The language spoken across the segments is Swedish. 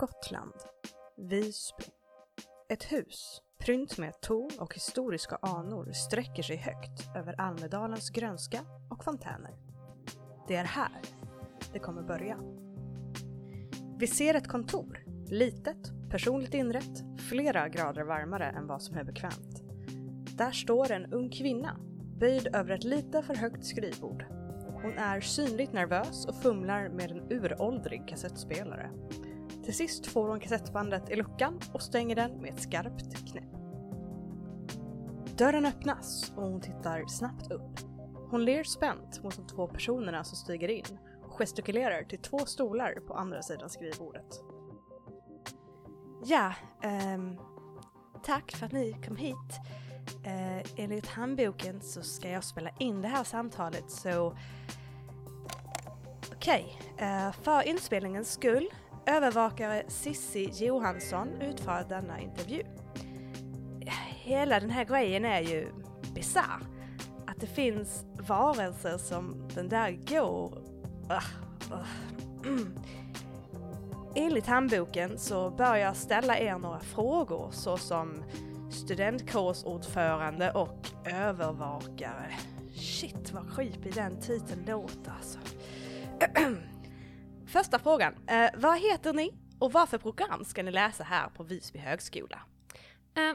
Gotland. Visby. Ett hus prynt med torn och historiska anor sträcker sig högt över Almedalens grönska och fontäner. Det är här det kommer börja. Vi ser ett kontor, litet, personligt inrett, flera grader varmare än vad som är bekvämt. Där står en ung kvinna, böjd över ett lite för högt skrivbord. Hon är synligt nervös och fumlar med en uråldrig kassettspelare. Till sist får hon kassettbandet i luckan och stänger den med ett skarpt knäpp. Dörren öppnas och hon tittar snabbt upp. Hon ler spänt mot de två personerna som stiger in och gestikulerar till två stolar på andra sidan skrivbordet. Ja, ehm, tack för att ni kom hit. Eh, enligt handboken så ska jag spela in det här samtalet så Okej, eh, för inspelningens skull övervakare Sissi Johansson utför denna intervju. Hela den här grejen är ju bisarr. Att det finns varelser som den där går... Uh, uh. Enligt handboken så bör jag ställa er några frågor såsom studentkårsordförande och övervakare. Shit vad creepy den titeln låter alltså. Första frågan. Eh, vad heter ni och vad för program ska ni läsa här på Visby högskola? Uh,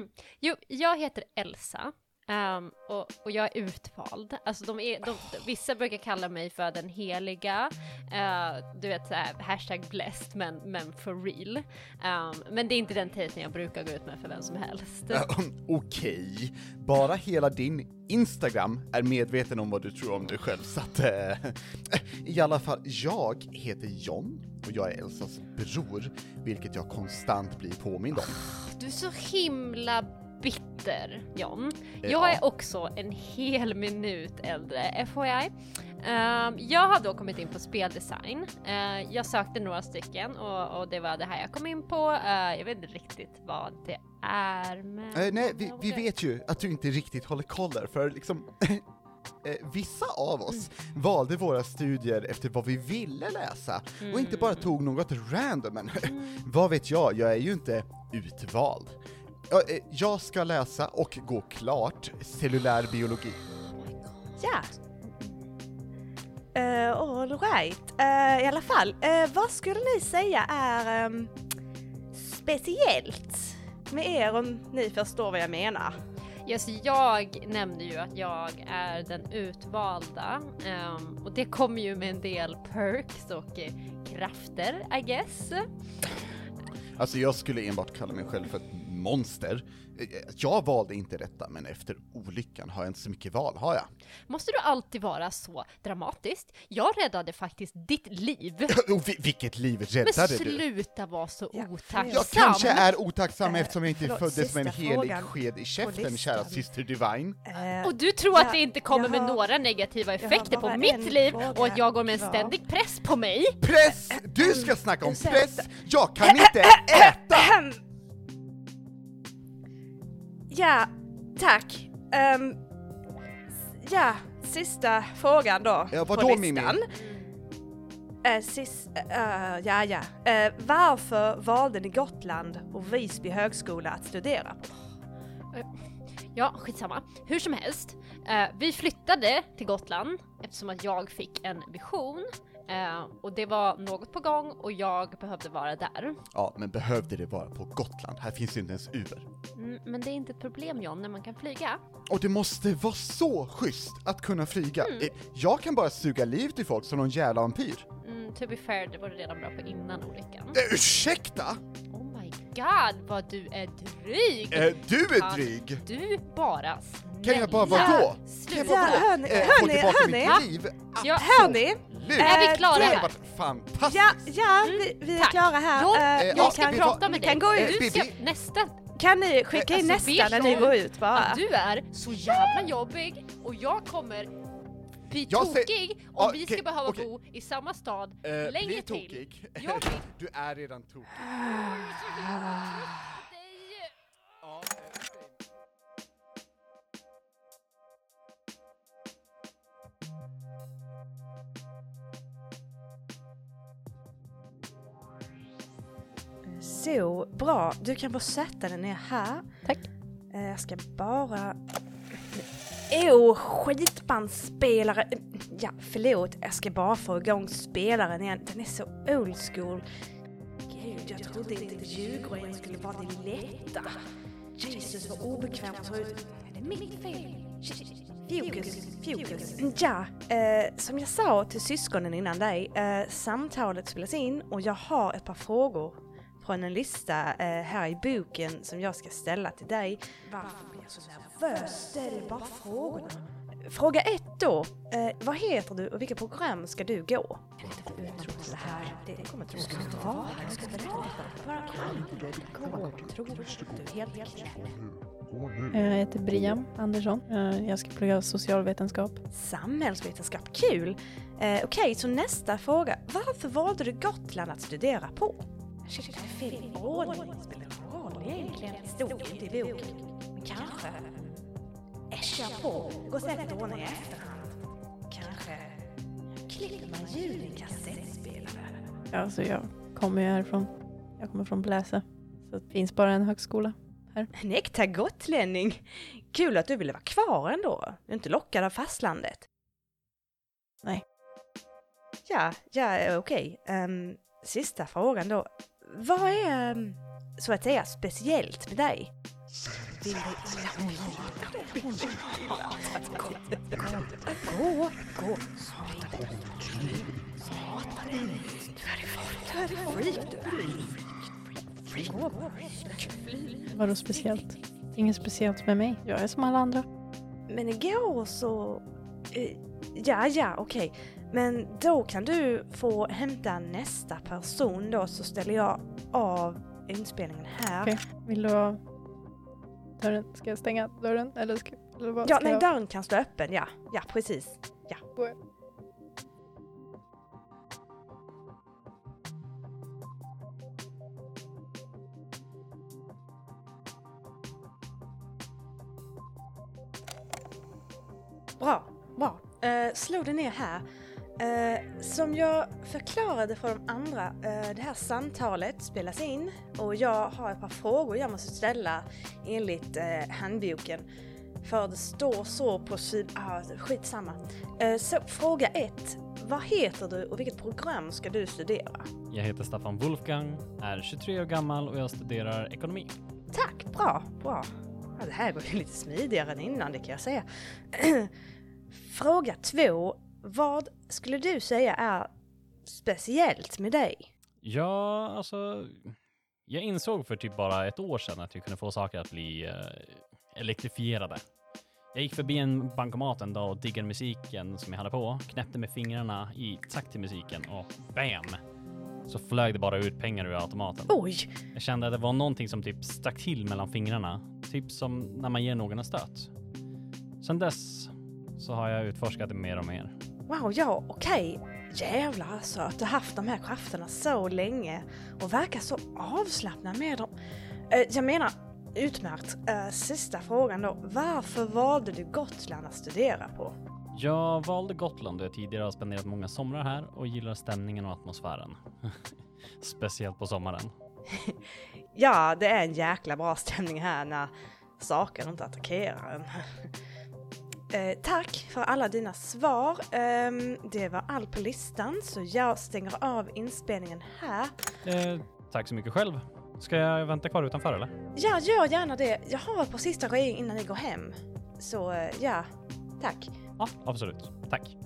jo, jag heter Elsa um, och, och, jag är utvald. Alltså de är, de, vissa brukar kalla mig för den heliga, uh, du vet såhär, hashtag blessed men, men for real. Um, men det är inte den titeln jag brukar gå ut med för vem som helst. Uh, Okej, okay. bara hela din Instagram är medveten om vad du tror om dig själv, så att äh, i alla fall, jag heter John och jag är Elsas bror, vilket jag konstant blir påmind om. Du är så himla bitter, John. Jag är också en hel minut äldre, FYI. Uh, jag har då kommit in på speldesign. Uh, jag sökte några stycken och, och, det var det här jag kom in på. Uh, jag vet inte riktigt vad det är, men... Eh, nej, vi, vi, vet ju att du inte riktigt håller koll där, för liksom Eh, vissa av oss mm. valde våra studier efter vad vi ville läsa, mm. och inte bara mm. tog något random, men mm. vad vet jag, jag är ju inte utvald. Eh, jag ska läsa och gå klart cellulär biologi. Ja. Uh, all right. Uh, I alla fall, uh, vad skulle ni säga är um, speciellt med er om ni förstår vad jag menar? Yes, jag nämnde ju att jag är den utvalda um, och det kommer ju med en del perks och krafter, I guess. Alltså jag skulle enbart kalla mig själv för monster. Jag valde inte detta, men efter olyckan har jag inte så mycket val, har jag? Måste du alltid vara så dramatiskt? Jag räddade faktiskt ditt liv. vilket liv räddade du? Men sluta vara så ja, otacksam! Jag kanske är otacksam äh, eftersom jag inte förlåt, föddes med en helig sked i käften, kära syster Divine. Äh, och du tror ja, att det inte kommer med några negativa effekter på mitt liv och att jag går med en ständig press på mig? Press! Du ska snacka om press! Jag kan inte äta! Ja, tack. Um, ja, sista frågan då. Ja, vadå Mimmi? Uh, sis, uh, ja, ja. Uh, varför valde ni Gotland och Visby högskola att studera på? Ja, skitsamma. Hur som helst. vi flyttade till Gotland eftersom att jag fick en vision och det var något på gång och jag behövde vara där. Ja, men behövde det vara på Gotland? Här finns ju inte ens Uber. Mm, men det är inte ett problem John, när man kan flyga. Och det måste vara så schysst att kunna flyga. Mm. Eh, jag kan bara suga livet i folk som någon jävla vampyr. Mm, to be fair, det var du redan bra på innan olyckan. Uh, ursäkta? Oh my god, vad du är dryg! Är du är dryg? Du bara Kan jag bara vadå? Sluta! Ja, hörni, äh, hörni, hörni! Liv? Ja, hörni! nu! Är vi klara här? fantastiskt! Ja, ja vi, vi är klara här. John, uh, jag ska prata med dig. Kan gå ut. Du ska, nästa. Kan ni skicka in alltså, nästa när ni går ut bara? du är så jävla jobbig och jag kommer bli tokig om ah, vi ska behöva okay. bo i samma stad uh, länge till. Jag du är redan tokig. Så, bra. Du kan få sätta dig ner här. Tack. Eh, Jag ska bara... Åh, skitbandspelare! Ja, förlåt. Jag ska bara få igång spelaren igen. Den är så old school. Gud, jag trodde inte Djurgården skulle vara det lätta. Jesus, vad obekvämt det ser ut. Är det mitt fel? Fokus, fokus. Ja, eh, som jag sa till syskonen innan dig, eh, samtalet spelas in och jag har ett par frågor från en lista eh, här i boken som jag ska ställa till dig. Varför blir jag så nervös? Ställ bara frågorna. Fråga ett då. Eh, vad heter du och vilket program ska du gå? Kan inte uttro till det här. Det kommer tro att du vara. Jag ska berätta Bara kan du du du helt knäpp? Jag heter Brian Andersson. Eh, Jag ska plugga socialvetenskap. Samhällsvetenskap, kul! Eh, Okej, så nästa fråga. Varför valde du Gotland att studera på? Ordning. Spelar roll egentligen. Stod inte i boken. Men kanske. Kör på. Går säkert att ordna i efterhand. Kanske klipper man ljud i kassettspelare. Alltså jag kommer ju härifrån. Jag kommer från Bläse. Så det finns bara en högskola. En äkta gotlänning. Kul att du ville vara kvar ändå. Du är inte lockad av fastlandet. Nej. Ja, ja, okej. Ehm, sista frågan då. Vad är, ehm, så att säga, speciellt med dig? Vill du... Gå, gå. Prata dig. Prata dig. Du är freak, du är freak. Gå. Vadå speciellt? Inget speciellt med mig. Jag är som alla andra. Men igår så... eh, Ja, ja, okej. Men då kan du få hämta nästa person då så ställer jag av inspelningen här. Okej. Vill du ha dörren? Ska jag stänga dörren? Eller ska, eller vad Ja, ska nej, jag? dörren kan stå öppen, ja. Ja, precis. Ja. Bra, bra. Eh, slå dig ner här. Eh, som jag förklarade för de andra, eh, det här samtalet spelas in och jag har ett par frågor jag måste ställa enligt eh, handboken. För det står så på sid... Ah, skitsamma. Eh, så fråga ett. Vad heter du och vilket program ska du studera? Jag heter Staffan Wolfgang, är 23 år gammal och jag studerar ekonomi. Tack, bra, bra. Ja, det här går ju lite smidigare än innan, det kan jag säga. Fråga två. Vad skulle du säga är speciellt med dig? Ja, alltså, jag insåg för typ bara ett år sedan att jag kunde få saker att bli eh, elektrifierade. Jag gick förbi en bankomat en dag och diggade musiken som jag hade på, knäppte med fingrarna i takt till musiken och BAM! Så flög det bara ut pengar ur automaten. Oj, Jag kände att det var någonting som typ stack till mellan fingrarna. Typ som när man ger någon en stöt. Sen dess så har jag utforskat det mer och mer. wow, ja, okej. Jävlar alltså, att du haft de här krafterna så länge och verkar så avslappnad med dem. Eh, jag menar, utmärkt. Eh, sista frågan då. Varför valde du Gotland att studera på? Jag valde Gotland då jag tidigare har spenderat många somrar här och gillar stämningen och atmosfären. Speciellt på sommaren. Ja, det är en jäkla bra stämning här när saker inte attackerar en. Eh, tack för alla dina svar. Ehm, det var allt på listan så jag stänger av inspelningen här. Eh, tack så mycket själv. Ska jag vänta kvar utanför eller? Ja, gör gärna det. Jag har ett par sista grejer innan ni går hem. Så eh, ja, tack. Ja, absolut. Tack.